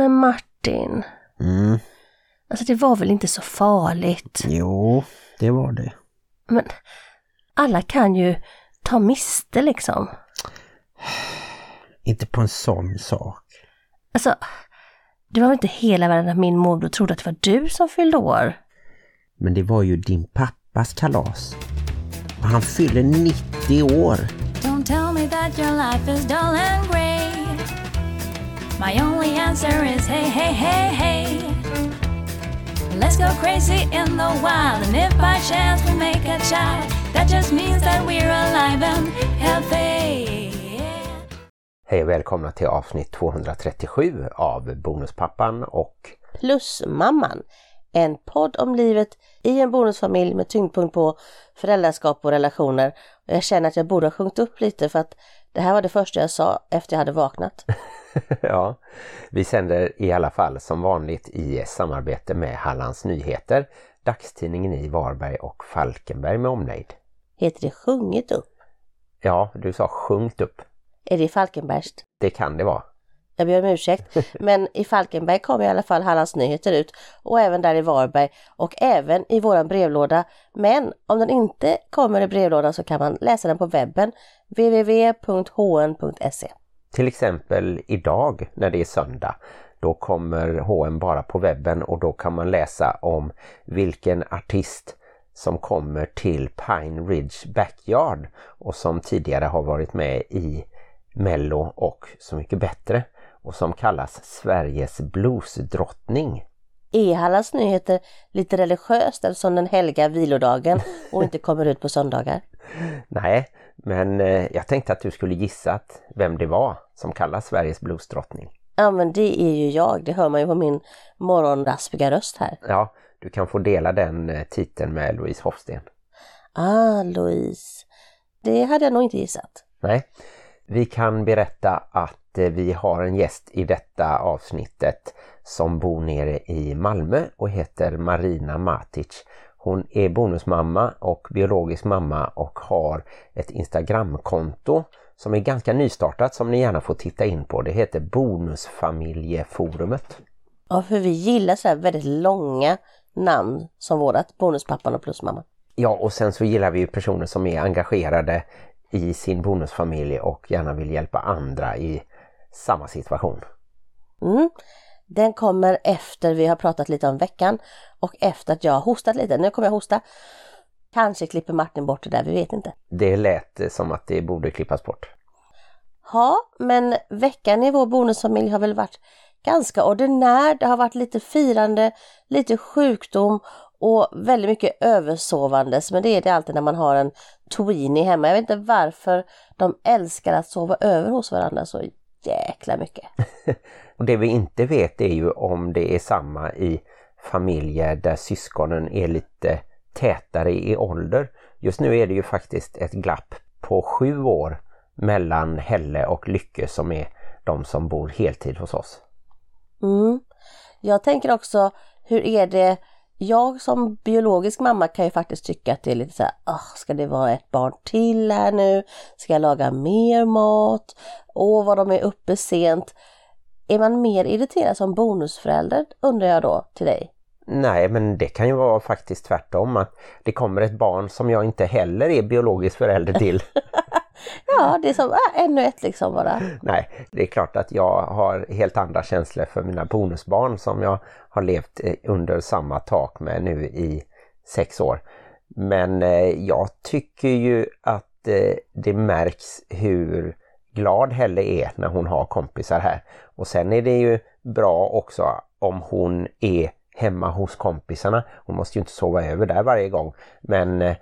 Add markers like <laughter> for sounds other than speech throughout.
Men Martin, Mm, alltså det var väl inte så farligt? jo, det var det. Men alla kan ju ta miste liksom. Inte på en sån sak. Alltså, det var väl inte hela världen att min morbror trodde att det var du som fyllde år? Men det var ju din pappas kalas. Och han fyller 90 år. Don't tell me that your life is dull and grey. My only answer is hey, hey, hey, hey. Let's go crazy in the wild, and if by chance we make a child, that just means that we're alive and healthy. Hej och välkomna till avsnitt 237 av Bonuspappan och Plusmamman, en podd om livet i en bonusfamilj med tyngdpunkt på föräldraskap och relationer. Och jag känner att jag borde ha sjungit upp lite för att det här var det första jag sa efter jag hade vaknat. <laughs> <laughs> ja, vi sänder i alla fall som vanligt i samarbete med Hallands Nyheter, dagstidningen i Varberg och Falkenberg med omnejd. Heter det sjungit upp? Ja, du sa sjungt upp. Är det Falkenbergst? Det kan det vara. Jag ber om ursäkt, <laughs> men i Falkenberg kommer i alla fall Hallands Nyheter ut och även där i Varberg och även i våran brevlåda. Men om den inte kommer i brevlådan så kan man läsa den på webben www.hn.se. Till exempel idag när det är söndag. Då kommer H&M bara på webben och då kan man läsa om vilken artist som kommer till Pine Ridge Backyard och som tidigare har varit med i Mello och Så mycket bättre och som kallas Sveriges bluesdrottning. Är Hallands Nyheter lite religiöst eftersom den helga vilodagen och inte kommer ut på söndagar? <laughs> Nej, men eh, jag tänkte att du skulle gissa vem det var som kallas Sveriges bluesdrottning. Ja men det är ju jag, det hör man ju på min morgonraspiga röst här. Ja, du kan få dela den eh, titeln med Louise Hofsten. Ah, Louise. Det hade jag nog inte gissat. Nej, vi kan berätta att eh, vi har en gäst i detta avsnittet som bor nere i Malmö och heter Marina Matic. Hon är bonusmamma och biologisk mamma och har ett Instagramkonto som är ganska nystartat som ni gärna får titta in på. Det heter Bonusfamiljeforumet. Ja, för vi gillar så väldigt långa namn som vårat, Bonuspappan och Plusmamman. Ja, och sen så gillar vi personer som är engagerade i sin bonusfamilj och gärna vill hjälpa andra i samma situation. Mm. Den kommer efter vi har pratat lite om veckan och efter att jag har hostat lite. Nu kommer jag hosta. Kanske klipper Martin bort det där, vi vet inte. Det lät som att det borde klippas bort. Ja, men veckan i vår bonusfamilj har väl varit ganska ordinär. Det har varit lite firande, lite sjukdom och väldigt mycket översovandes. Men det är det alltid när man har en tweenie hemma. Jag vet inte varför de älskar att sova över hos varandra så jäkla mycket. <laughs> Och det vi inte vet är ju om det är samma i familjer där syskonen är lite tätare i ålder. Just nu är det ju faktiskt ett glapp på sju år mellan Helle och Lycke som är de som bor heltid hos oss. Mm. Jag tänker också, hur är det jag som biologisk mamma kan ju faktiskt tycka att det är lite så här, oh, ska det vara ett barn till här nu? Ska jag laga mer mat? Åh, vad de är uppe sent. Är man mer irriterad som bonusförälder undrar jag då till dig? Nej, men det kan ju vara faktiskt tvärtom att det kommer ett barn som jag inte heller är biologisk förälder till. <laughs> Ja, det är som äh, ännu ett liksom bara. Nej, det är klart att jag har helt andra känslor för mina bonusbarn som jag har levt eh, under samma tak med nu i sex år. Men eh, jag tycker ju att eh, det märks hur glad Helle är när hon har kompisar här. Och sen är det ju bra också om hon är hemma hos kompisarna. Hon måste ju inte sova över där varje gång. Men eh,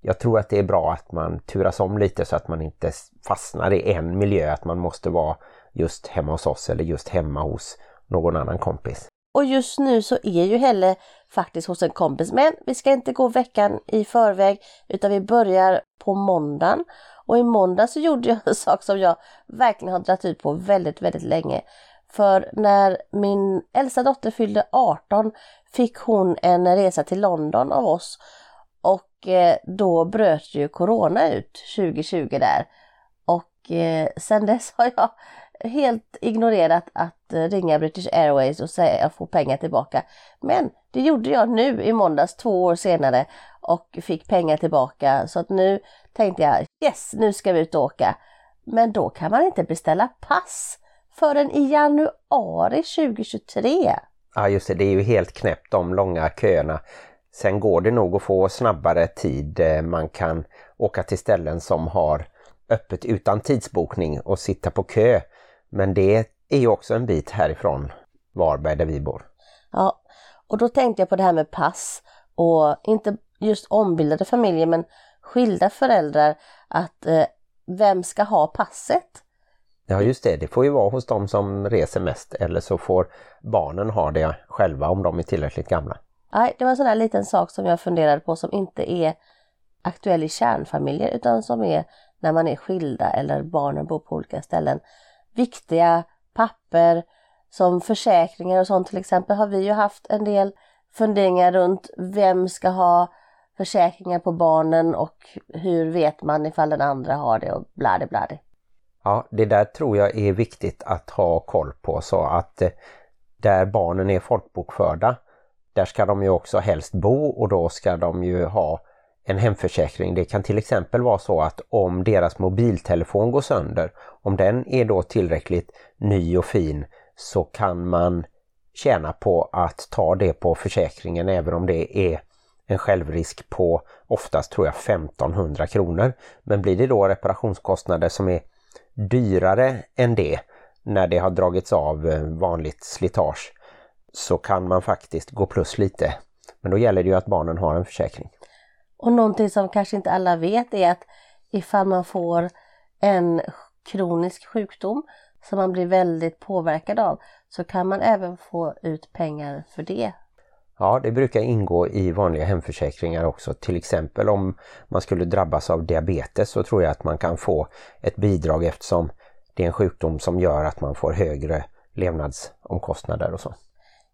jag tror att det är bra att man turas om lite så att man inte fastnar i en miljö. Att man måste vara just hemma hos oss eller just hemma hos någon annan kompis. Och just nu så är ju Helle faktiskt hos en kompis. Men vi ska inte gå veckan i förväg utan vi börjar på måndagen. Och i måndag så gjorde jag en <laughs> sak som jag verkligen har dragit ut på väldigt, väldigt länge. För när min äldsta dotter fyllde 18 fick hon en resa till London av oss. Och eh, då bröt ju Corona ut 2020 där. Och eh, sen <laughs> dess har jag helt ignorerat att eh, ringa British Airways och säga att jag får pengar tillbaka. Men det gjorde jag nu i måndags två år senare och fick pengar tillbaka så att nu tänkte jag yes, nu ska vi ut och åka. Men då kan man inte beställa pass förrän i januari 2023. Ja just det, det är ju helt knäppt de långa köerna. Sen går det nog att få snabbare tid. Eh, Man kan åka till ställen som har öppet utan tidsbokning och sitta på kö. Men det är ju också en bit härifrån Varberg där vi bor. Ja, och då tänkte jag på det här med pass och inte just ombildade familjer men skilda föräldrar att eh, vem ska ha passet? Ja just det, det får ju vara hos de som reser mest eller så får barnen ha det själva om de är tillräckligt gamla. Nej, det var en sån här liten sak som jag funderade på som inte är aktuell i kärnfamiljer utan som är när man är skilda eller barnen bor på olika ställen. Viktiga papper som försäkringar och sånt till exempel har vi ju haft en del funderingar runt vem ska ha försäkringar på barnen och hur vet man ifall den andra har det och bladi-bladi. Ja, det där tror jag är viktigt att ha koll på så att eh, där barnen är folkbokförda, där ska de ju också helst bo och då ska de ju ha en hemförsäkring. Det kan till exempel vara så att om deras mobiltelefon går sönder, om den är då tillräckligt ny och fin så kan man tjäna på att ta det på försäkringen även om det är en självrisk på oftast tror jag 1500 kronor. Men blir det då reparationskostnader som är dyrare än det när det har dragits av eh, vanligt slitage så kan man faktiskt gå plus lite. Men då gäller det ju att barnen har en försäkring. Och någonting som kanske inte alla vet är att ifall man får en kronisk sjukdom som man blir väldigt påverkad av så kan man även få ut pengar för det. Ja, det brukar ingå i vanliga hemförsäkringar också. Till exempel om man skulle drabbas av diabetes så tror jag att man kan få ett bidrag eftersom det är en sjukdom som gör att man får högre levnadsomkostnader och så.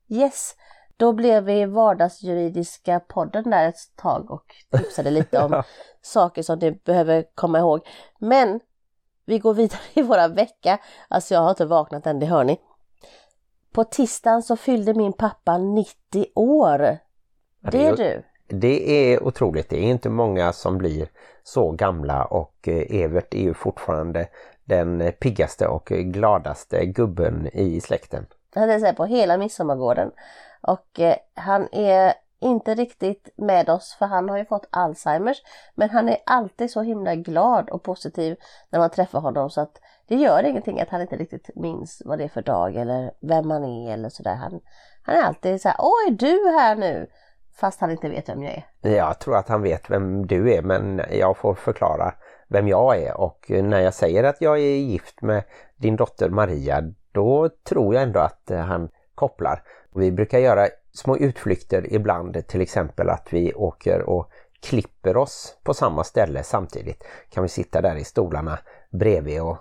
Yes, då blev vi vardagsjuridiska podden där ett tag och tipsade lite om <laughs> saker som ni behöver komma ihåg. Men vi går vidare i våra vecka. Alltså jag har inte vaknat än, det hör ni. På tisdagen så fyllde min pappa 90 år. Ja, Det är du. Det är otroligt. Det är inte många som blir så gamla och eh, Evert är ju fortfarande den piggaste och gladaste gubben i släkten. Han är på hela midsommargården. Och eh, han är inte riktigt med oss för han har ju fått Alzheimers. Men han är alltid så himla glad och positiv när man träffar honom så att det gör ingenting att han inte riktigt minns vad det är för dag eller vem man är eller sådär. Han, han är alltid så här, åh är du här nu? Fast han inte vet vem jag är. Jag tror att han vet vem du är men jag får förklara vem jag är och när jag säger att jag är gift med din dotter Maria då tror jag ändå att han kopplar. Vi brukar göra små utflykter ibland till exempel att vi åker och klipper oss på samma ställe samtidigt. Kan vi sitta där i stolarna bredvid och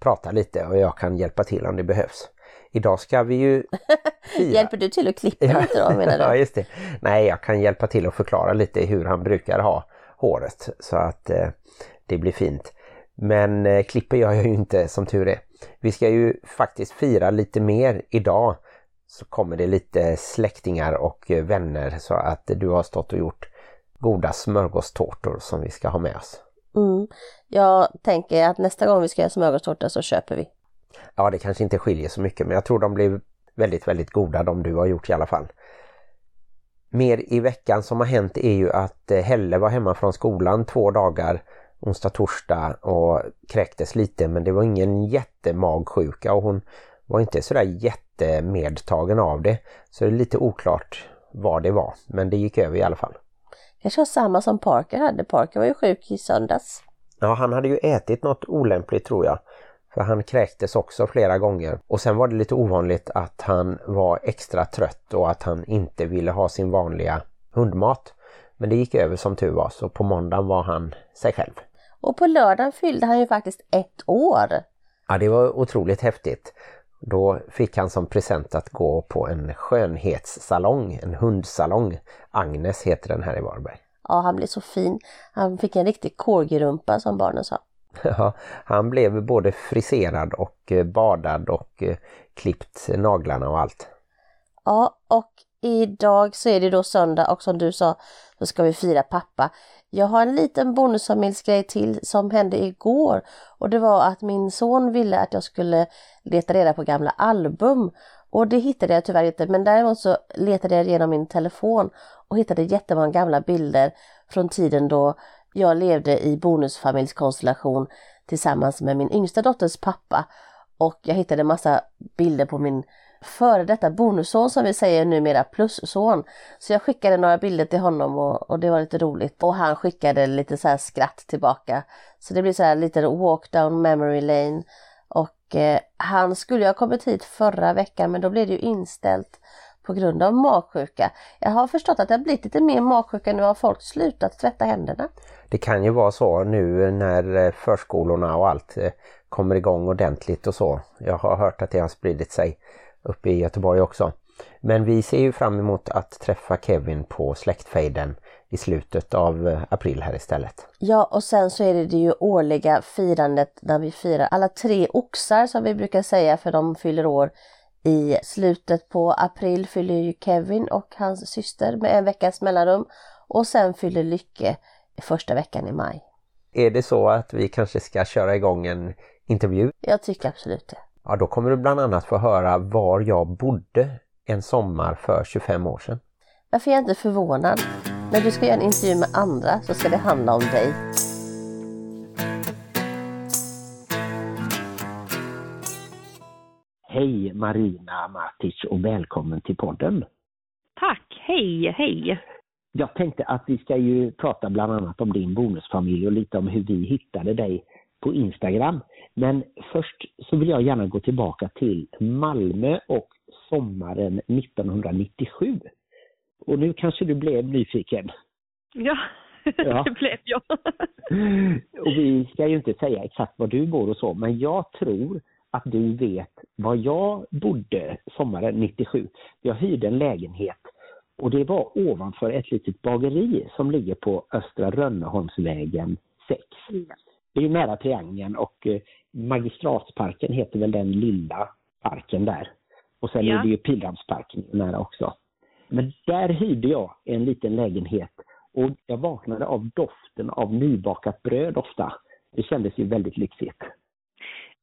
prata lite och jag kan hjälpa till om det behövs. Idag ska vi ju <laughs> fira. Hjälper du till att klippa lite då menar <laughs> ja, du? just det. Nej, jag kan hjälpa till att förklara lite hur han brukar ha håret så att eh, det blir fint. Men eh, klipper gör jag ju inte som tur är. Vi ska ju faktiskt fira lite mer idag. Så kommer det lite släktingar och eh, vänner så att du har stått och gjort goda smörgåstårtor som vi ska ha med oss. Mm. Jag tänker att nästa gång vi ska göra smörgåstårta så köper vi. Ja, det kanske inte skiljer så mycket men jag tror de blir väldigt, väldigt goda de du har gjort i alla fall. Mer i veckan som har hänt är ju att eh, Helle var hemma från skolan två dagar, onsdag, torsdag och kräktes lite men det var ingen jättemagsjuka och hon var inte sådär jättemedtagen av det. Så det är lite oklart vad det var men det gick över i alla fall. Kanske var samma som Parker hade. Parker var ju sjuk i söndags. Ja, han hade ju ätit något olämpligt tror jag. För han kräktes också flera gånger. Och sen var det lite ovanligt att han var extra trött och att han inte ville ha sin vanliga hundmat. Men det gick över som tur var, så på måndagen var han sig själv. Och på lördagen fyllde han ju faktiskt ett år. Ja, det var otroligt häftigt. Då fick han som present att gå på en skönhetssalong, en hundsalong. Agnes heter den här i Varberg. Ja, han blev så fin. Han fick en riktig corgirumpa som barnen sa. <laughs> Ja, han blev både friserad och eh, badad och eh, klippt naglarna och allt. Ja, och idag så är det då söndag och som du sa så ska vi fira pappa. Jag har en liten bonusfamiljsgrej till som hände igår och det var att min son ville att jag skulle leta reda på gamla album och det hittade jag tyvärr inte men däremot så letade jag igenom min telefon och hittade jättemånga gamla bilder från tiden då jag levde i bonusfamiljskonstellation tillsammans med min yngsta dotters pappa och jag hittade massa bilder på min före detta bonusson som vi säger numera plusson. Så jag skickade några bilder till honom och, och, det var lite roligt. Och han skickade lite så här skratt tillbaka. Så det blir så här lite walk down memory lane. Och eh, han skulle ha kommit hit förra veckan men då blev det ju inställt på grund av magsjuka. Jag har förstått att det har blivit lite mer magsjuka nu har folk slutat tvätta händerna. Det kan ju vara så nu när eh, förskolorna och allt eh, kommer igång ordentligt och så. Jag har hört att det har spridit sig uppe i Göteborg också. Men vi ser ju fram emot att träffa Kevin på släktfejden i slutet av eh, april här istället. Ja och sen så är det det ju årliga firandet när vi firar alla tre oxar som vi brukar säga för de fyller år i slutet på april fyller ju Kevin och hans syster med en veckas mellanrum och sen fyller Lycke första veckan i maj. Är det så att vi kanske ska köra igång en intervju? Jag tycker absolut det. Ja, då kommer du bland annat få höra var jag bodde en sommar för 25 år sedan. Varför är jag inte förvånad? När du ska göra en intervju med andra så ska det handla om dig. Hej Marina Matic och välkommen till podden. Tack, hej, hej. Jag tänkte att vi ska ju prata bland annat om din bonusfamilj och lite om hur vi hittade dig på Instagram. Men först så vill jag gärna gå tillbaka till Malmö och sommaren 1997. Och nu kanske du blev nyfiken? Ja, <laughs> ja. det blev jag. <laughs> och vi ska ju inte säga exakt var du bor och så, men jag tror att du vet var jag bodde sommaren 97. Jag hyrde en lägenhet och det var ovanför ett litet bageri som ligger på Östra Rönneholmsvägen 6. Det är nära Triangeln och eh, Magistratsparken heter väl den lilla parken där. Och sen ja. är det ju Pildammsparken nära också. Men där hyrde jag en liten lägenhet och jag vaknade av doften av nybakat bröd ofta. Det kändes ju väldigt lyxigt.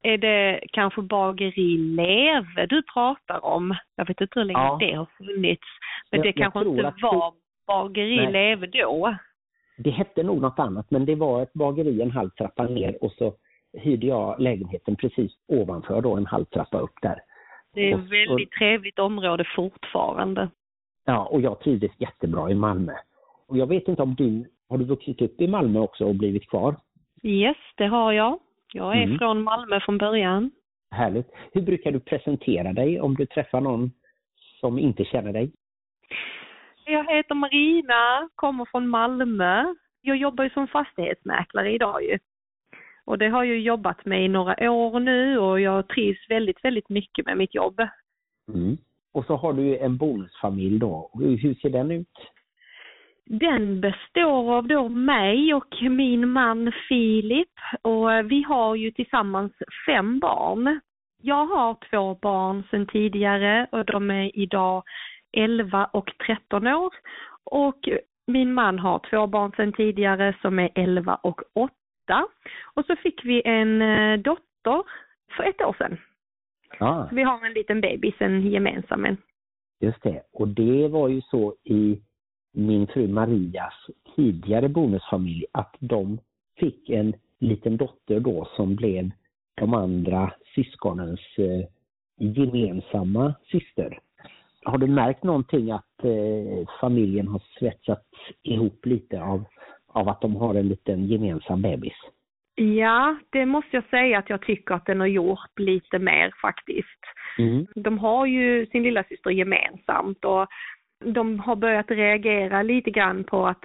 Är det kanske bageri Leve du pratar om? Jag vet inte hur länge ja. det har funnits. Men jag, det kanske inte var bageri Nej. Leve då? Det hette nog något annat men det var ett bageri en halv trappa ner och så hyrde jag lägenheten precis ovanför då en halv trappa upp där. Det är ett väldigt och, trevligt område fortfarande. Ja, och jag trivdes jättebra i Malmö. Och jag vet inte om du, har du vuxit upp i Malmö också och blivit kvar? Yes, det har jag. Jag är mm. från Malmö från början. Härligt. Hur brukar du presentera dig om du träffar någon som inte känner dig? Jag heter Marina, kommer från Malmö. Jag jobbar ju som fastighetsmäklare idag ju. Och det har jag jobbat med i några år nu och jag trivs väldigt, väldigt mycket med mitt jobb. Mm. Och så har du en bonusfamilj då. Hur ser den ut? Den består av då mig och min man Filip och vi har ju tillsammans fem barn. Jag har två barn sedan tidigare och de är idag 11 och 13 år och min man har två barn sedan tidigare som är 11 och 8 och så fick vi en eh, dotter för ett år sedan. Ah. vi har en liten bebis, en gemensam. Just det, och det var ju så i min fru Marias tidigare bonusfamilj att de fick en liten dotter då som blev de andra syskonens eh, gemensamma syster. Har du märkt någonting att eh, familjen har svetsats ihop lite av, av att de har en liten gemensam bebis? Ja, det måste jag säga att jag tycker att den har gjort lite mer faktiskt. Mm. De har ju sin lilla syster gemensamt och de har börjat reagera lite grann på att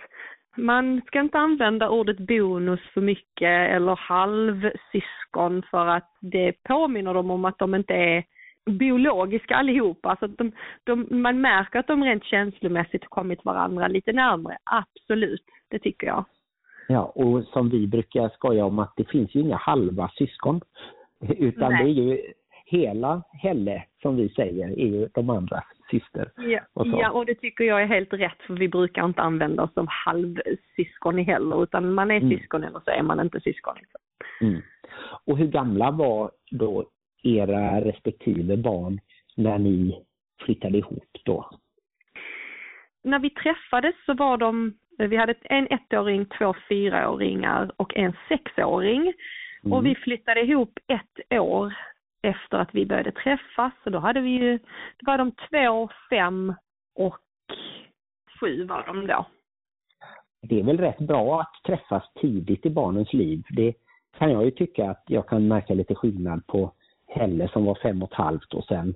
man ska inte använda ordet bonus för mycket eller halvsyskon för att det påminner dem om att de inte är biologiska allihopa. Alltså de, de, man märker att de rent känslomässigt kommit varandra lite närmare, absolut, det tycker jag. Ja, och som vi brukar skoja om att det finns ju inga halva syskon. Utan Nej. det är ju hela Helle, som vi säger, är ju de andras syster. Ja, Och ja, och det tycker jag är helt rätt för vi brukar inte använda oss av halvsyskon heller utan man är Mm. syskon eller så är man inte syskon. Liksom. Mm. Och hur gamla var då era respektive barn när ni flyttade ihop då? När vi träffades så var de, vi hade en ettåring, två fyraåringar och en sexåring. Mm. Och vi flyttade ihop ett år efter att vi började träffas. Så då hade vi ju, då var de två, fem och sju var de då. Det är väl rätt bra att träffas tidigt i barnens liv. Det kan jag ju tycka att jag kan märka lite skillnad på Helle som var fem och ett halvt och sen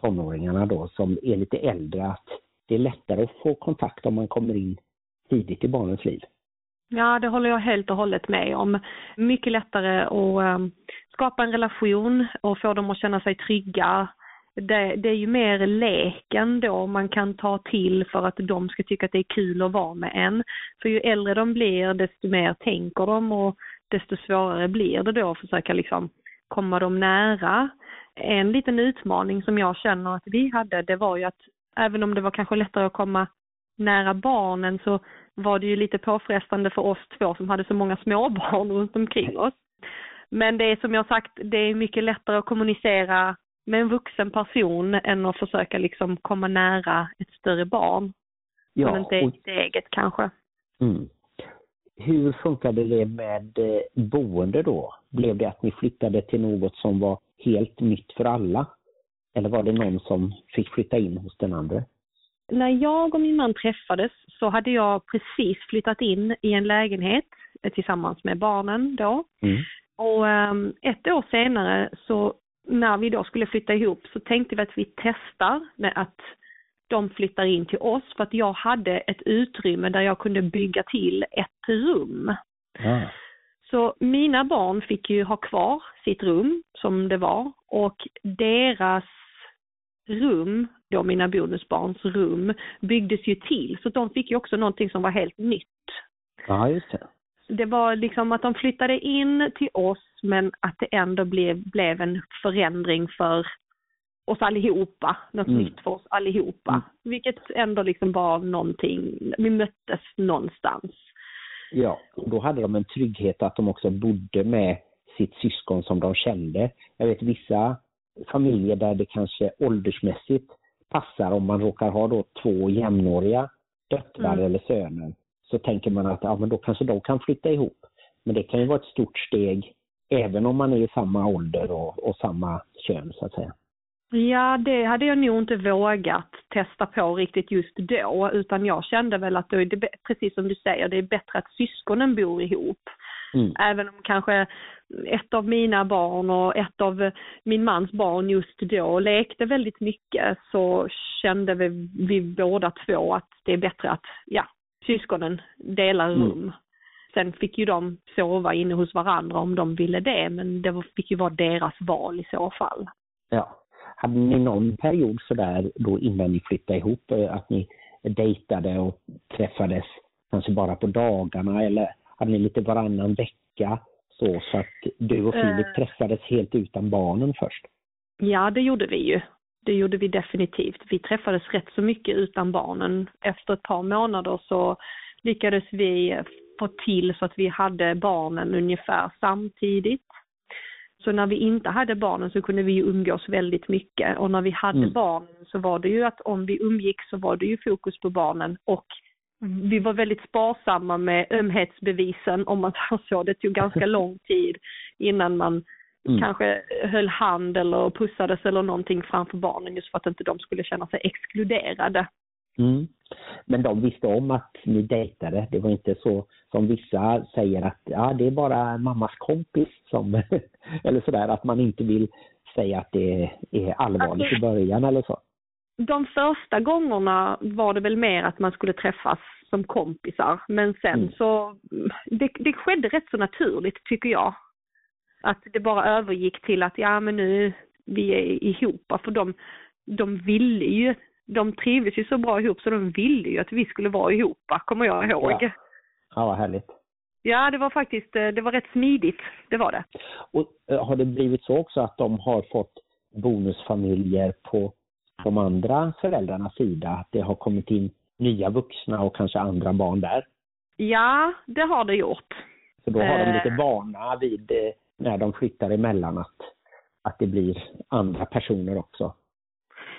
tonåringarna då som är lite äldre. Att det är lättare att få kontakt om man kommer in tidigt i barnens liv. Ja, det håller jag helt och hållet med om. Mycket lättare att ehm, skapa en relation och få dem att känna sig trygga. Det, det är ju mer leken då man kan ta till för att de ska tycka att det är kul att vara med en. För ju äldre de blir desto mer tänker de och desto svårare blir det då att försöka liksom komma dem nära. En liten utmaning som jag känner att vi hade det var ju att även om det var kanske lättare att komma nära barnen så var det ju lite påfrestande för oss två som hade så många småbarn runt omkring oss. Men det är som jag sagt, det är mycket lättare att kommunicera med en vuxen person än att försöka liksom komma nära ett större barn. som inte är sitt eget kanske. mm. Hur funkade det med eh, boende då? Blev det att ni flyttade till något som var helt nytt för alla? Eller var det någon som fick flytta in hos den andra? När jag och min man träffades så hade jag precis flyttat in i en lägenhet eh, tillsammans med barnen då. Mm. Och ehm, ett år senare så när vi då skulle flytta ihop så tänkte vi att vi testar med att de flyttar in till oss för att jag hade ett utrymme där jag kunde bygga till ett rum. Ah. Så mina barn fick ju ha kvar sitt rum som det var och deras rum, då mina bonusbarns rum, byggdes ju till. Så de fick ju också någonting som var helt nytt. Ja, just det. Det var liksom att de flyttade in till oss men att det ändå blev, blev en förändring för oss allihopa, något Mm. nytt för oss allihopa. Mm. Vilket ändå liksom var någonting, vi möttes någonstans. Ja, och då hade de en trygghet att de också bodde med sitt syskon som de kände. Jag vet vissa familjer där det kanske åldersmässigt passar om man råkar ha då två jämnåriga döttrar Mm. eller söner. Så tänker man att ja, men då kanske de kan flytta ihop. Men det kan ju vara ett stort steg även om man är i samma ålder och, och samma kön så att säga. Ja, det hade jag nog inte vågat testa på riktigt just då, utan jag kände väl att är det, bä- precis som du säger, det är bättre att syskonen bor ihop. Mm. Även om kanske ett av mina barn och ett av min mans barn just då lekte väldigt mycket så kände vi, vi båda två att det är bättre att, ja, syskonen delar Mm. rum. Sen fick ju de sova inne hos varandra om de ville det, men det fick ju vara deras val i så fall. Ja. Hade ni någon period sådär då innan ni flyttade ihop eh, att ni dejtade och träffades kanske bara på dagarna eller hade ni lite varannan vecka så, så att du och Filip Eh. träffades helt utan barnen först? Ja, det gjorde vi ju. Det gjorde vi definitivt. Vi träffades rätt så mycket utan barnen. Efter ett par månader så lyckades vi få till så att vi hade barnen ungefär samtidigt. Så när vi inte hade barnen så kunde vi ju umgås väldigt mycket och när vi hade Mm. barnen så var det ju att om vi umgicks så var det ju fokus på barnen och vi var väldigt sparsamma med ömhetsbevisen om man säger så. Det tog ganska <laughs> lång tid innan man Mm. kanske höll hand eller pussades eller någonting framför barnen just för att inte de skulle känna sig exkluderade. Mm. Men de visste om att ni dejtade. Det var inte så som vissa säger att ja, det är bara mammas kompis som, <laughs> eller sådär, att man inte vill säga att det är allvarligt i början eller så. De första gångerna var det väl mer att man skulle träffas som kompisar men sen Mm. så, det, det skedde rätt så naturligt tycker jag. Att det bara övergick till att ja men nu, vi är ihop för de, de ville ju, de trivdes ju så bra ihop så de ville ju att vi skulle vara ihop kommer jag ihåg. Ja. Ja, vad härligt. Ja, det var faktiskt, det var rätt smidigt, det var det. Och eh, har det blivit så också att de har fått bonusfamiljer på de andra föräldrarnas sida? Att det har kommit in nya vuxna och kanske andra barn där? Ja, det har det gjort. Så då har de Eh. lite vana vid eh, när de flyttar emellan att, att det blir andra personer också.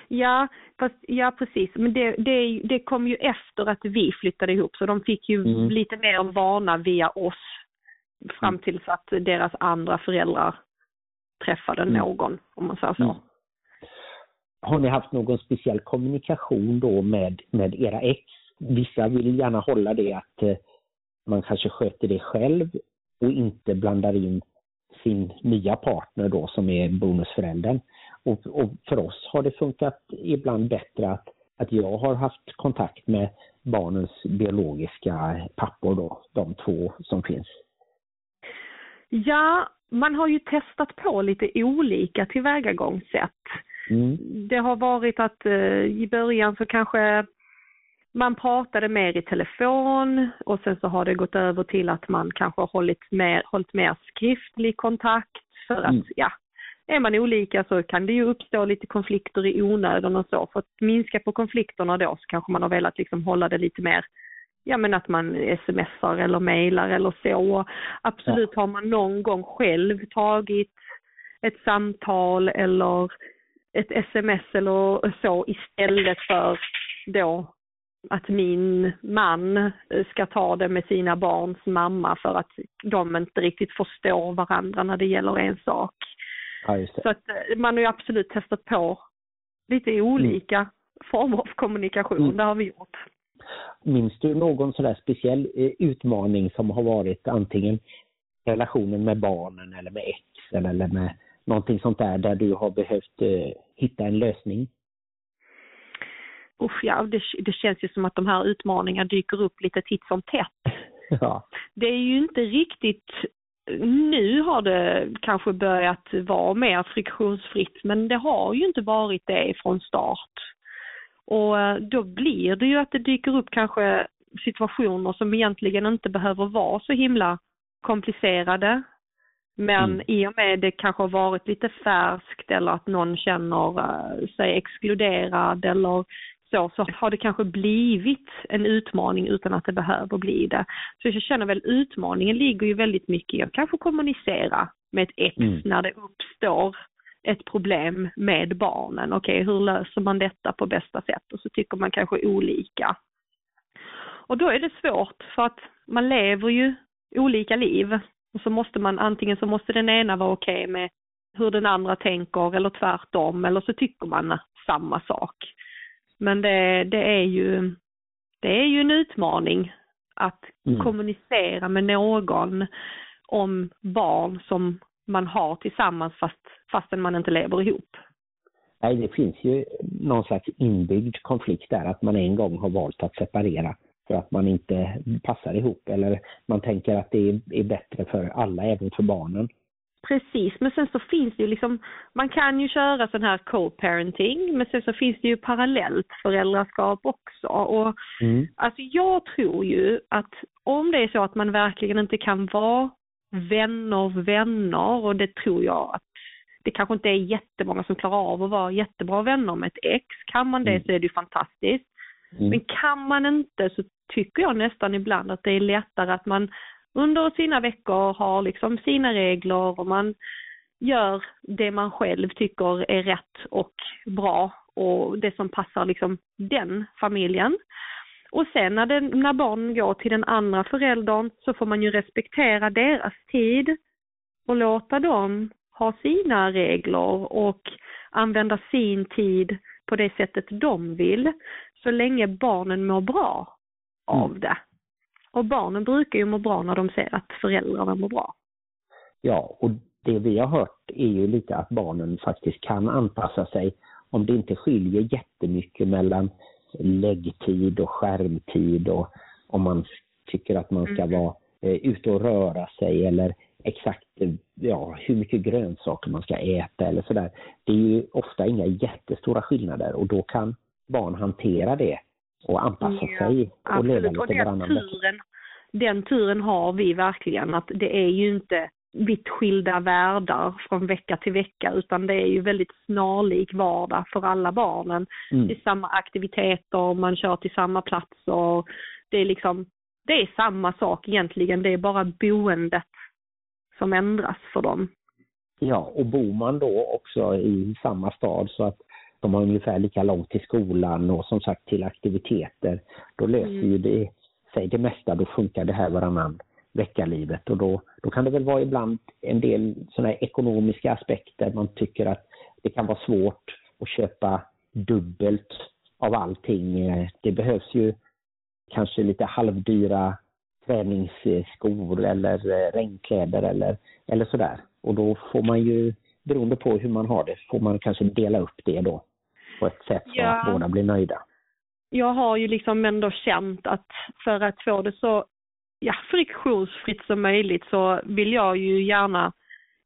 Ja, fast, ja precis. Men det, det, det kom ju efter att vi flyttade ihop så de fick ju Mm. lite mer vana via oss fram tills att deras andra föräldrar träffade Mm. någon, om man säger så. Har ni haft någon speciell kommunikation då med, med era ex? Vissa vill gärna hålla det att eh, man kanske sköter det själv och inte blandar in sin nya partner då som är bonusföräldern. Och, och för oss har det funkat ibland bättre att, att jag har haft kontakt med barnens biologiska pappor då, de två som finns. Ja, man har ju testat på lite olika tillvägagångssätt. Mm. Det har varit att eh, i början så kanske man pratade mer i telefon och sen så har det gått över till att man kanske har hållit mer, hållit mer skriftlig kontakt för att, Mm. ja, är man olika så kan det ju uppstå lite konflikter i onödan och så. För att minska på konflikterna då så kanske man har velat liksom hålla det lite mer, ja men att man smsar eller mejlar eller så. Absolut har man någon gång själv tagit ett samtal eller ett sms eller så istället för då att min man ska ta det med sina barns mamma för att de inte riktigt förstår varandra när det gäller en sak. Ja. Så att eh, man har ju absolut testat på lite olika former av kommunikation, Mm. det har vi gjort. Minns du någon sådär speciell eh, utmaning som har varit antingen relationen med barnen eller med exen eller med någonting sånt där där du har behövt eh, hitta en lösning? Usch, ja, det, det känns ju som att de här utmaningarna dyker upp lite titt som tätt. <laughs> Ja. det är ju inte riktigt, nu har det kanske börjat vara mer friktionsfritt men det har ju inte varit det från start. Och eh, då blir det ju att det dyker upp kanske situationer som egentligen inte behöver vara så himla komplicerade. Men Mm. i och med det kanske har varit lite färskt eller att någon känner eh, sig exkluderad eller så, så har det kanske blivit en utmaning utan att det behöver bli det. Så jag känner väl utmaningen ligger ju väldigt mycket i att kanske kommunicera med ett ex Mm. när det uppstår ett problem med barnen. Okej, hur löser man detta på bästa sätt? Och så tycker man kanske olika. Och då är det svårt för att man lever ju olika liv. Och så måste man antingen så måste den ena vara okej med hur den andra tänker eller tvärtom eller så tycker man samma sak. Men det, det är ju det är ju en utmaning att Mm. kommunicera med någon om barn som man har tillsammans fast, fastän man inte lever ihop. Nej, det finns ju någon slags inbyggd konflikt där att man en gång har valt att separera för att man inte passar ihop eller man tänker att det är, bättre för alla, även för barnen. Precis, men sen så finns det ju liksom, man kan ju köra sån här co-parenting, men sen så finns det ju parallellt föräldraskap också. Och Mm. alltså jag tror ju att om det är så att man verkligen inte kan vara vänner, vänner, och det tror jag att det kanske inte är jättemånga som klarar av att vara jättebra vänner med ett ex. Kan man det Mm. så är det ju fantastiskt. Mm. Men kan man inte så tycker jag nästan ibland att det är lättare att man under sina veckor har liksom sina regler och man gör det man själv tycker är rätt och bra och det som passar liksom den familjen. Och sen när, den, när barnen går till den andra föräldern så får man ju respektera deras tid och låta dem ha sina regler och använda sin tid på det sättet de vill så länge barnen mår bra av det. Och barnen brukar ju må bra när de ser att föräldrarna mår bra. Ja, och det vi har hört är ju lite att barnen faktiskt kan anpassa sig om det inte skiljer jättemycket mellan läggtid och skärmtid och om man tycker att man ska Mm. vara eh, ute och röra sig eller exakt eh, ja, hur mycket grönsaker man ska äta eller sådär. Det är ju ofta inga jättestora skillnader och då kan barn hantera det och anpassa Ja, sig och leva Absolut, och lite den varannan turen, den turen har vi verkligen att det är ju inte vitt skilda världar från vecka till vecka utan det är ju väldigt snarlik vardag för alla barnen. Mm. Det är samma aktiviteter, man kör till samma platser. Det är liksom, det är samma sak egentligen, det är bara boendet som ändras för dem. Ja, och bor man då också i samma stad så att de har ungefär lika långt till skolan och som sagt till aktiviteter, då löser Mm. ju det sig det mesta, då funkar det här varannan vecka-livet och då, då kan det väl vara ibland en del sådana ekonomiska aspekter. Man tycker att det kan vara svårt att köpa dubbelt av allting. Det behövs ju kanske lite halvdyra träningsskor eller eh, regnkläder eller, eller sådär. Och då får man ju, beroende på hur man har det, får man kanske dela upp det då på ett sätt så Ja. att båda blir nöjda. jag har ju liksom ändå känt att för att få det så ja, friktionsfritt som möjligt så vill jag ju gärna,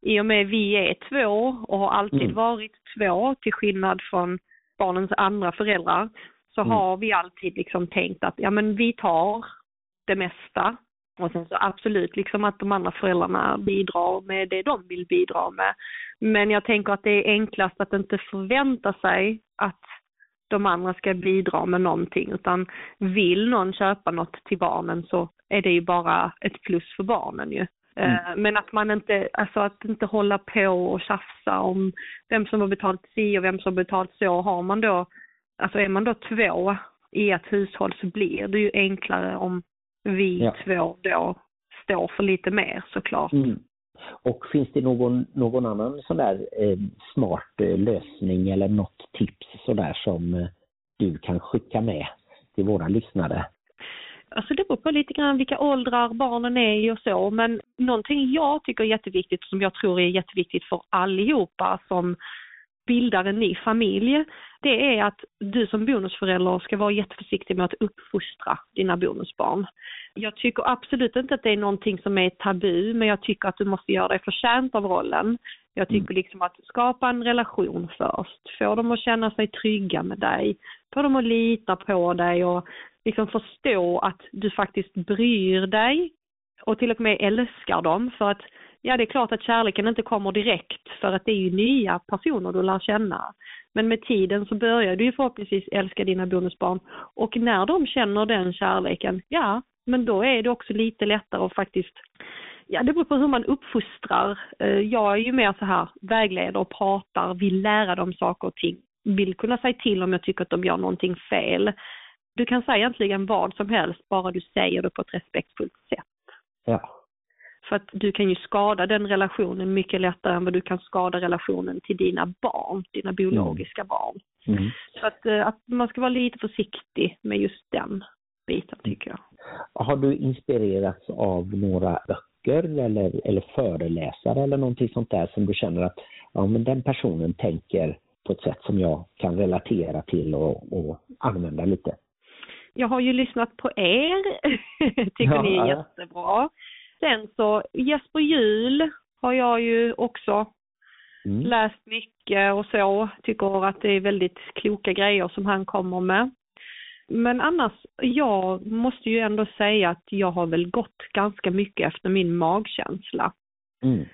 i och med vi är två och har alltid Mm. varit två till skillnad från barnens andra föräldrar, så Mm. har vi alltid liksom tänkt att ja men vi tar det mesta och sen så absolut liksom att de andra föräldrarna bidrar med det de vill bidra med. Men jag tänker att det är enklast att inte förvänta sig att de andra ska bidra med någonting utan vill någon köpa något till barnen så är det ju bara ett plus för barnen ju. Eh, Men att man inte, alltså att inte hålla på och tjafsa om vem som har betalt si och vem som har betalt så. Har man då, alltså är man då två i ett hushåll så blir det ju enklare om vi Ja. två då står för lite mer såklart. Mm. Och finns det någon, någon annan sån där eh, smart eh, lösning eller något tips sådär som eh, du kan skicka med till våra lyssnare? Alltså det beror på lite grann vilka åldrar barnen är i och så, men någonting jag tycker är jätteviktigt som jag tror är jätteviktigt för allihopa som bildar en ny familj, det är att du som bonusförälder ska vara jätteförsiktig med att uppfostra dina bonusbarn. Jag tycker absolut inte att det är någonting som är tabu, men jag tycker att du måste göra dig förtjänt av rollen. Jag tycker liksom att skapa en relation först, få dem att känna sig trygga med dig, få dem att lita på dig och liksom förstå att du faktiskt bryr dig och till och med älskar dem för att ja det är klart att kärleken inte kommer direkt för att det är ju nya personer du lär känna. Men med tiden så börjar du ju förhoppningsvis älska dina bonusbarn och när de känner den kärleken, ja men då är det också lite lättare att faktiskt Ja, det beror på hur man uppfostrar. Eh, jag är ju mer så här vägleder och pratar, vill lära dem saker och ting. Vill kunna säga till om jag tycker att de gör någonting fel. Du kan säga egentligen vad som helst, bara du säger det på ett respektfullt sätt. Ja. För att du kan ju skada den relationen mycket lättare än vad du kan skada relationen till dina barn, dina biologiska barn. Mm. Så att, eh, att man ska vara lite försiktig med just den biten tycker jag. Har du inspirerats av några böcker eller, eller föreläsare eller någonting sånt där som du känner att ja, men den personen tänker på ett sätt som jag kan relatera till och, och använda lite? Jag har ju lyssnat på er, <laughs> tycker Ja. ni är jättebra. Sen så Jesper Juhl har jag ju också Mm. läst mycket och så, tycker att det är väldigt kloka grejer som han kommer med. Men annars, jag måste ju ändå säga att jag har väl gått ganska mycket efter min magkänsla. Mm.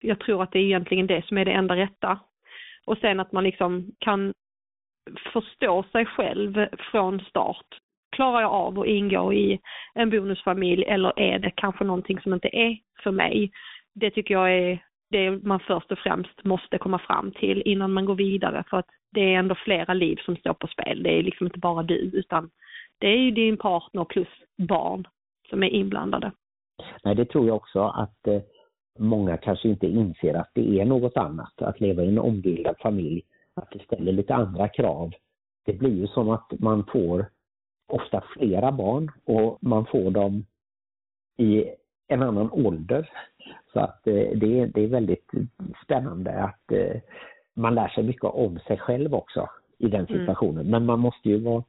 Jag tror att det är egentligen det som är det enda rätta. Och sen att man liksom kan förstå sig själv från start. Klarar jag av att ingå i en bonusfamilj eller är det kanske någonting som inte är för mig? Det tycker jag är det man först och främst måste komma fram till innan man går vidare för att det är ändå flera liv som står på spel. Det är liksom inte bara du utan det är ju din partner plus barn som är inblandade. Nej, det tror jag också att eh, många kanske inte inser att det är något annat att leva i en ombildad familj. Att det ställer lite andra krav. Det blir ju som att man får ofta flera barn och man får dem i en annan ålder. Så att eh, det, är, det är väldigt spännande att eh, man lär sig mycket om sig själv också i den Mm. situationen. Men man måste ju vara,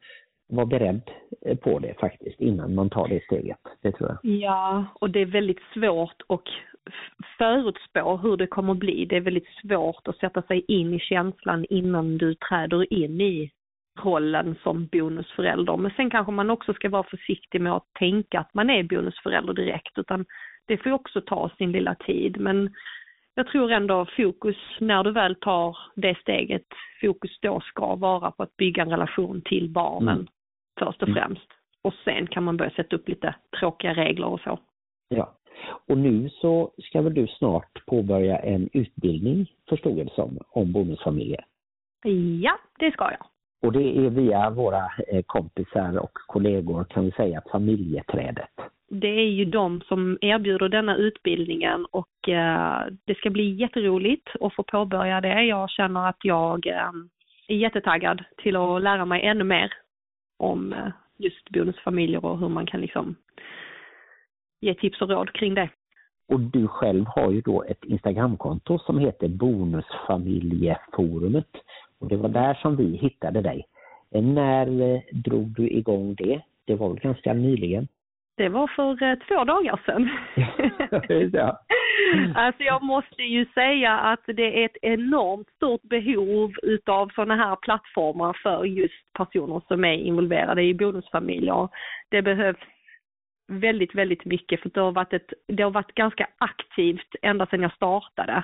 vara beredd eh, på det faktiskt innan man tar det steget. Det tror jag. Ja, och det är väldigt svårt att förutspå hur det kommer bli. Det är väldigt svårt att sätta sig in i känslan innan du träder in i rollen som bonusförälder. Men sen kanske man också ska vara försiktig med att tänka att man är bonusförälder direkt utan det får också ta sin lilla tid. Men jag tror ändå fokus när du väl tar det steget, fokus då ska vara på att bygga en relation till barnen mm. först och främst. Och sen kan man börja sätta upp lite tråkiga regler och så. Ja, och nu så ska väl du snart påbörja en utbildning, förstod jag det som, om bonusfamiljer? Ja, det ska jag. Och det är via våra eh, kompisar och kollegor kan vi säga familjeträdet. Det är ju de som erbjuder denna utbildningen och eh, det ska bli jätteroligt att få påbörja det. Jag känner att jag eh, är jättetaggad till att lära mig ännu mer om just bonusfamiljer och hur man kan liksom ge tips och råd kring det. Och du själv har ju då ett Instagramkonto som heter Bonusfamiljeforumet. Och det var där som vi hittade dig. När eh, drog du igång det? Det var väl ganska nyligen? Det var för eh, två dagar sedan. ja. <laughs> <laughs> Alltså jag måste ju säga att det är ett enormt stort behov utav sådana här plattformar för just personer som är involverade i bonusfamiljer. Det behövs väldigt, väldigt mycket för det har varit, ett, det har varit ganska aktivt ända sedan jag startade.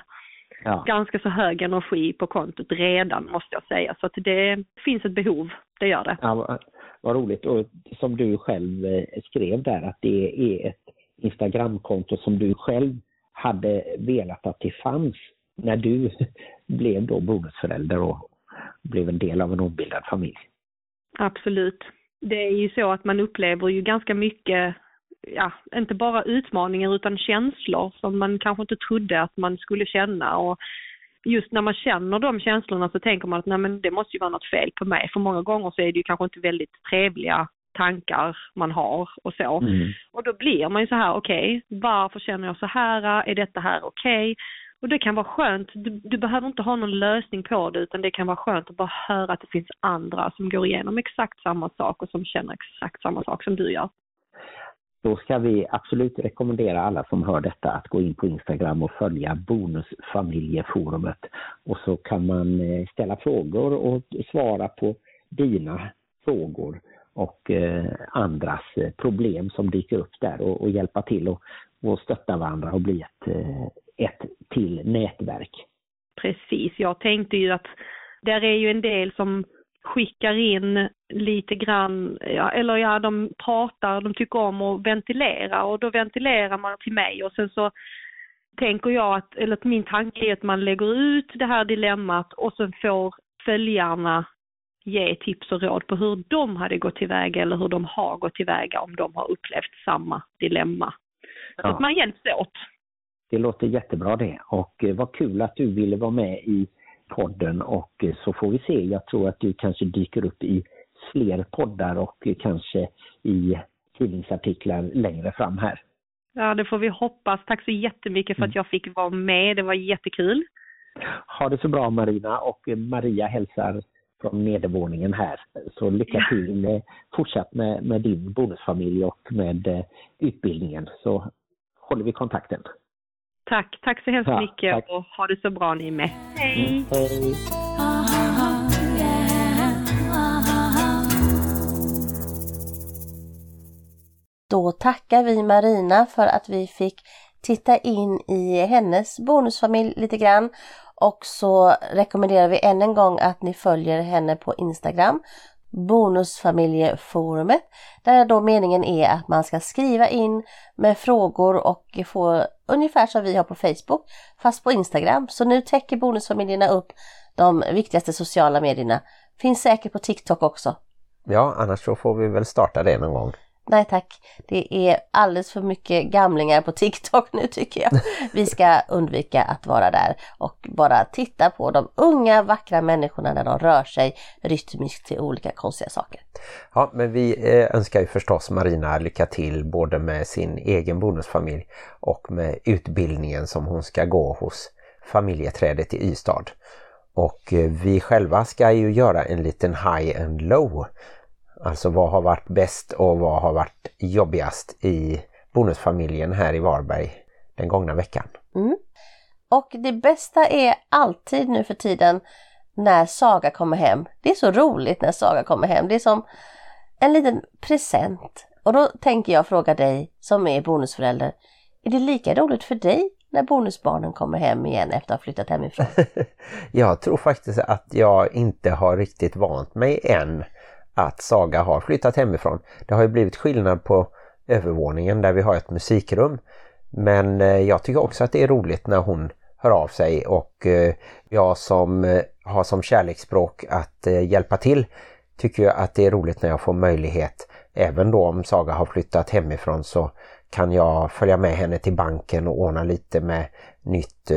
Ja. Ganska så hög energi på kontot redan måste jag säga. Så att det finns ett behov, det gör det. Ja, vad, vad roligt. Och som du själv eh, skrev där att det är ett Instagramkonto som du själv hade velat att det fanns när du <laughs> blev då bonusförälder och blev en del av en ombildad familj. Absolut. Det är ju så att man upplever ju ganska mycket ja, inte bara utmaningar utan känslor som man kanske inte trodde att man skulle känna. Och just när man känner de känslorna så tänker man att nej men det måste ju vara något fel på mig. För många gånger så är det ju kanske inte väldigt trevliga tankar man har och så. Mm. Och då blir man ju så här, okej, okay, varför känner jag så här? Är detta här okej? Okay? Och det kan vara skönt, du, du, behöver inte ha någon lösning på det utan det kan vara skönt att bara höra att det finns andra som går igenom exakt samma sak och som känner exakt samma sak som du gör då ska vi absolut rekommendera alla som hör detta att gå in på Instagram och följa Bonusfamiljeforumet. Och så kan man eh, ställa frågor och svara på dina frågor och eh, andras eh, problem som dyker upp där och, och hjälpa till och, och stötta varandra och bli ett, ett till nätverk. Precis, jag tänkte ju att där är ju en del som skickar in lite grann, ja, eller ja, de pratar, de tycker om att ventilera och då ventilerar man till mig och sen så tänker jag att, eller att min tanke är att man lägger ut det här dilemmat och sen får följarna ge tips och råd på hur de hade gått tillväga eller hur de har gått tillväga om de har upplevt samma dilemma. Ja. Så att man hjälps åt. Det låter jättebra det och eh, vad kul att du ville vara med i podden och eh, så får vi se. Jag tror att du kanske dyker upp i fler poddar och kanske i tidningsartiklar längre fram här. Ja, det får vi hoppas. Tack så jättemycket för att mm. jag fick vara med. Det var jättekul. Ha det så bra Marina och Maria hälsar från nedervåningen här. Så lycka till ja. fortsatt med, med din bonusfamilj och med eh, utbildningen så håller vi kontakten. Tack, tack så hemskt ja, mycket tack. och ha det så bra ni med. Hej! Mm, hej. Då tackar vi Marina för att vi fick titta in i hennes bonusfamilj lite grann och så rekommenderar vi än en gång att ni följer henne på Instagram Bonusfamiljeforumet där då meningen är att man ska skriva in med frågor och få ungefär som vi har på Facebook fast på Instagram. Så nu täcker bonusfamiljerna upp de viktigaste sociala medierna. Finns säkert på TikTok också. Ja, annars så får vi väl starta det någon gång. Nej tack, det är alldeles för mycket gamlingar på TikTok nu tycker jag. Vi ska undvika att vara där och bara titta på de unga vackra människorna när de rör sig rytmiskt till olika konstiga saker. Ja, men vi eh, önskar ju förstås Marina lycka till både med sin egen bonusfamilj och med utbildningen som hon ska gå hos familjeträdet i Ystad. Och eh, vi själva ska ju göra en liten high and low Alltså vad har varit bäst och vad har varit jobbigast i bonusfamiljen här i Varberg den gångna veckan. Mm. Och det bästa är alltid nu för tiden när Saga kommer hem. Det är så roligt när Saga kommer hem. Det är som en liten present. Och då tänker jag fråga dig som är bonusförälder. Är det lika roligt för dig när bonusbarnen kommer hem igen efter att ha flyttat hemifrån? <laughs> jag tror faktiskt att jag inte har riktigt vant mig än att Saga har flyttat hemifrån. Det har ju blivit skillnad på övervåningen där vi har ett musikrum. Men eh, jag tycker också att det är roligt när hon hör av sig och eh, jag som eh, har som kärleksspråk att hjälpa till tycker jag att det är roligt när jag får möjlighet. Även då om Saga har flyttat hemifrån så kan jag följa med henne till banken och ordna lite med nytt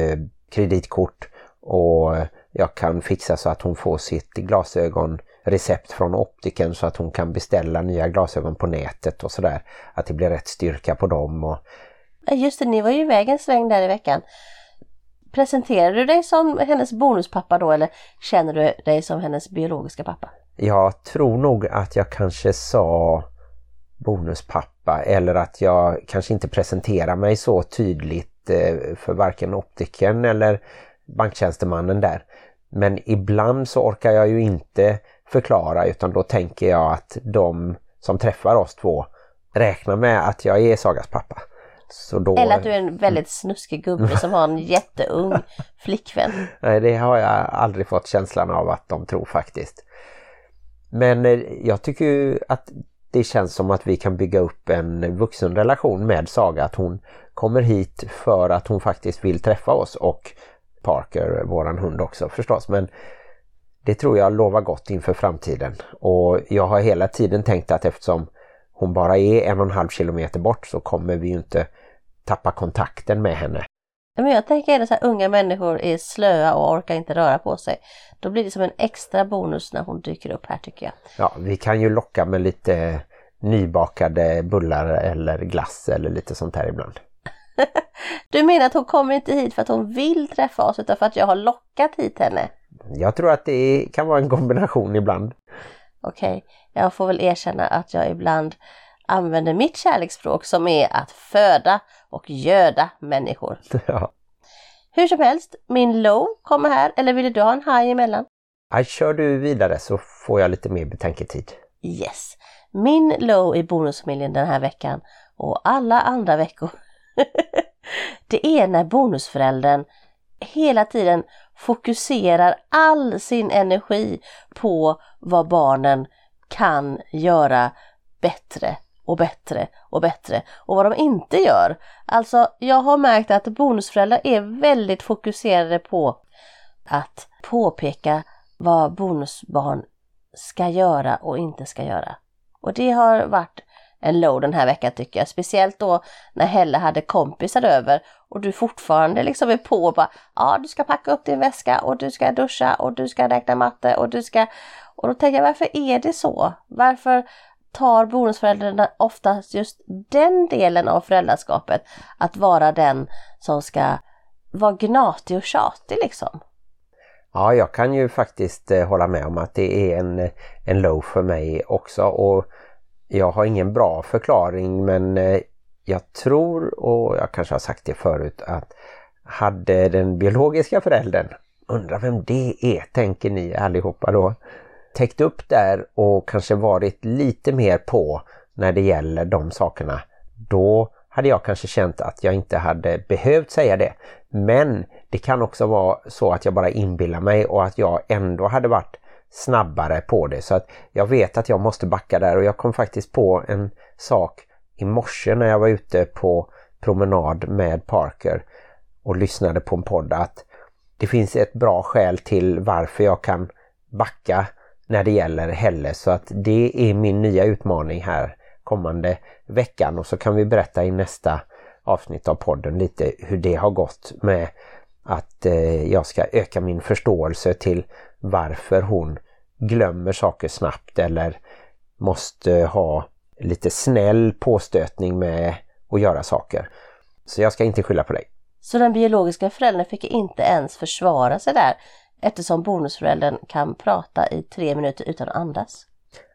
kreditkort och jag kan fixa så att hon får sitt glasögon recept från optiken så att hon kan beställa nya glasögon på nätet och sådär. Att det blir rätt styrka på dem. Och... Just det, ni var ju iväg en sväng där i veckan. Presenterar du dig som hennes bonuspappa då eller känner du dig som hennes biologiska pappa? Jag tror nog att jag kanske sa bonuspappa eller att jag kanske inte presenterar mig så tydligt eh, för varken optiken eller banktjänstemannen där. Men ibland så orkar jag ju inte förklara utan då tänker jag att de som träffar oss två räknar med att jag är Sagas pappa. Då... Eller att du är en väldigt snuskig gubbe som har en <laughs> jätteung flickvän. Nej, det har jag aldrig fått känslan av att de tror faktiskt. Men eh, jag tycker ju att det känns som att vi kan bygga upp en vuxenrelation med Saga. Att hon kommer hit för att hon faktiskt vill träffa oss och Parker, våran hund också förstås. Men det tror jag lovar gott inför framtiden. Och jag har hela tiden tänkt att eftersom hon bara är en och en halv kilometer bort så kommer vi ju inte tappa kontakten med henne. Men jag tänker att unga människor är slöa och orkar inte röra på sig. Då blir det som en extra bonus när hon dyker upp här tycker jag. Ja, vi kan ju locka med lite nybakade bullar eller glass eller lite sånt här ibland. <laughs> du menar att hon kommer inte hit för att hon vill träffa oss utan för att jag har lockat hit henne? Jag tror att det kan vara en kombination ibland. Okej, okay. jag får väl erkänna att jag ibland använder mitt kärleksspråk som är att föda och göda människor. <laughs> Ja. Hur som helst, min low kommer här, eller vill du ha en high emellan? Ja, kör du vidare så får jag lite mer betänketid. Yes. Min low i bonusfamiljen den här veckan och alla andra veckor. <laughs> det är när bonusföräldern hela tiden fokuserar all sin energi på vad barnen kan göra bättre och bättre och bättre och vad de inte gör. Alltså jag har märkt att bonusföräldrar är väldigt fokuserade på att påpeka vad bonusbarn ska göra och inte ska göra. Och det har varit en low den här veckan tycker jag. Speciellt då när Helle hade kompisar över och du fortfarande liksom är på och bara ja du ska packa upp din väska och du ska duscha och du ska räkna matte och du ska och då tänker jag varför är det så? Varför tar bonusföräldrarna oftast just den delen av föräldraskapet att vara den som ska vara gnatig och tjatig liksom? Ja, jag kan ju faktiskt eh, hålla med om att det är en, eh, en low för mig också och jag har ingen bra förklaring men eh, jag tror, och jag kanske har sagt det förut, att hade den biologiska föräldern, undrar vem det är, tänker ni allihopa då, täckt upp där och kanske varit lite mer på när det gäller de sakerna, då hade jag kanske känt att jag inte hade behövt säga det. Men det kan också vara så att jag bara inbillar mig och att jag ändå hade varit snabbare på det. Så att jag vet att jag måste backa där. Och jag kom faktiskt på en sak i morse när jag var ute på promenad med Parker och lyssnade på en podd att det finns ett bra skäl till varför jag kan backa när det gäller Helle. Så att det är min nya utmaning här kommande veckan. Och så kan vi berätta i nästa avsnitt av podden lite hur det har gått med att eh, jag ska öka min förståelse till varför hon glömmer saker snabbt eller måste ha lite snäll påstötning med att göra saker. Så jag ska inte skylla på dig. Så den biologiska föräldern fick inte ens försvara sig där eftersom bonusföräldern kan prata i tre minuter utan att andas?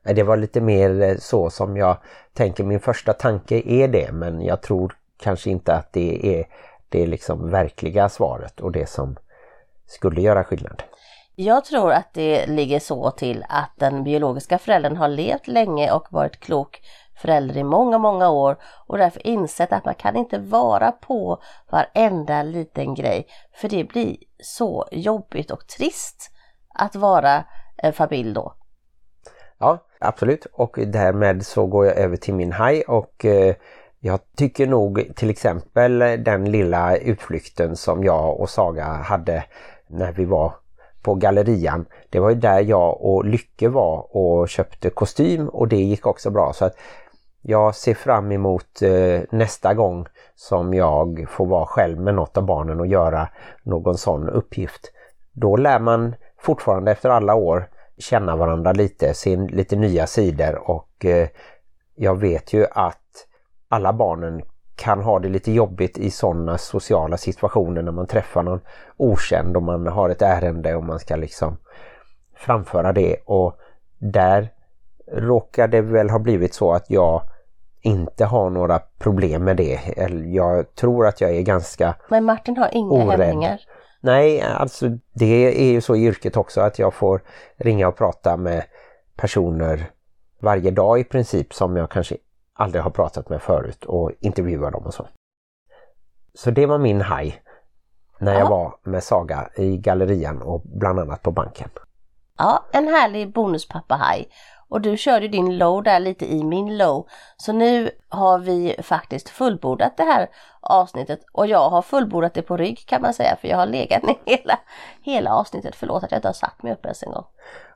Det var lite mer eh, så som jag tänker. Min första tanke är det men jag tror kanske inte att det är det liksom verkliga svaret och det som skulle göra skillnad. Jag tror att det ligger så till att den biologiska föräldern har levt länge och varit klok förälder i många, många år och därför insett att man kan inte vara på varenda liten grej för det blir så jobbigt och trist att vara en familj då. Ja, absolut. Och därmed så går jag över till min haj och eh, jag tycker nog till exempel den lilla utflykten som jag och Saga hade när vi var på gallerian. Det var ju där jag och Lycke var och köpte kostym och det gick också bra. Så att jag ser fram emot eh, nästa gång som jag får vara själv med något av barnen och göra någon sån uppgift. Då lär man fortfarande efter alla år känna varandra lite, se lite nya sidor och eh, jag vet ju att alla barnen kan ha det lite jobbigt i sådana sociala situationer när man träffar någon okänd och man har ett ärende och man ska liksom framföra det och där råkar det väl ha blivit så att jag inte har några problem med det. Jag tror att jag är ganska Men Martin har inga orädd. hämningar. Nej, alltså det är ju så i yrket också att jag får ringa och prata med personer varje dag i princip som jag kanske aldrig har pratat med förut och intervjua dem och så. Så det var min haj när jag Ja. var med Saga i gallerian och bland annat på banken. Ja, en härlig bonuspappa-haj. Och du körde din low där lite i min low. Så nu har vi faktiskt fullbordat det här avsnittet och jag har fullbordat det på rygg kan man säga för jag har legat <laughs> ner hela, hela avsnittet. Förlåt att jag inte har satt mig upp ens en gång.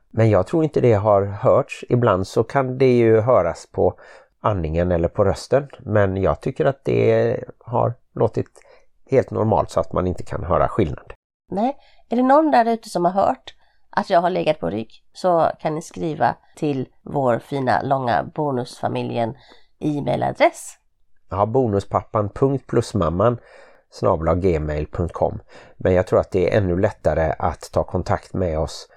Men jag tror inte det har hörts. Ibland så kan det ju höras på andningen eller på rösten. Men jag tycker att det har låtit helt normalt så att man inte kan höra skillnad. Nej, är det någon där ute som har hört att jag har legat på rygg så kan ni skriva till vår fina långa bonusfamiljen e-mailadress. Har bonuspappan.plusmamman gmail.com Men jag tror att det är ännu lättare att ta kontakt med oss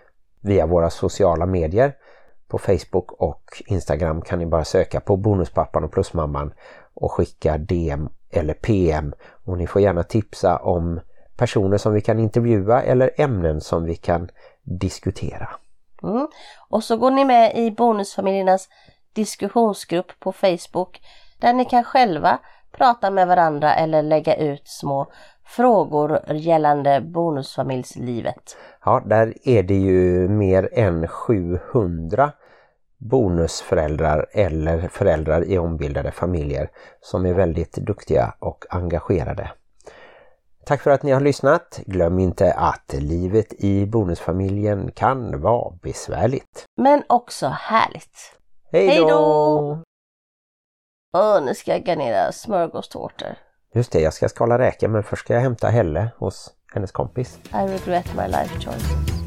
via våra sociala medier. På Facebook och Instagram kan ni bara söka på bonuspappan och plusmamman och skicka DM eller PM. Och ni får gärna tipsa om personer som vi kan intervjua eller ämnen som vi kan diskutera. Mm. Och så går ni med i bonusfamiljernas diskussionsgrupp på Facebook där ni kan själva prata med varandra eller lägga ut små frågor gällande bonusfamiljslivet. Ja, där är det ju mer än 700 bonusföräldrar eller föräldrar i ombildade familjer som är väldigt duktiga och engagerade. Tack för att ni har lyssnat. Glöm inte att livet i bonusfamiljen kan vara besvärligt. Men också härligt. Hej då! Åh, nu ska jag garnera smörgåstårtor. Just det, jag ska skala räkor men först ska jag hämta Helle hos hennes kompis. I regret my life choice.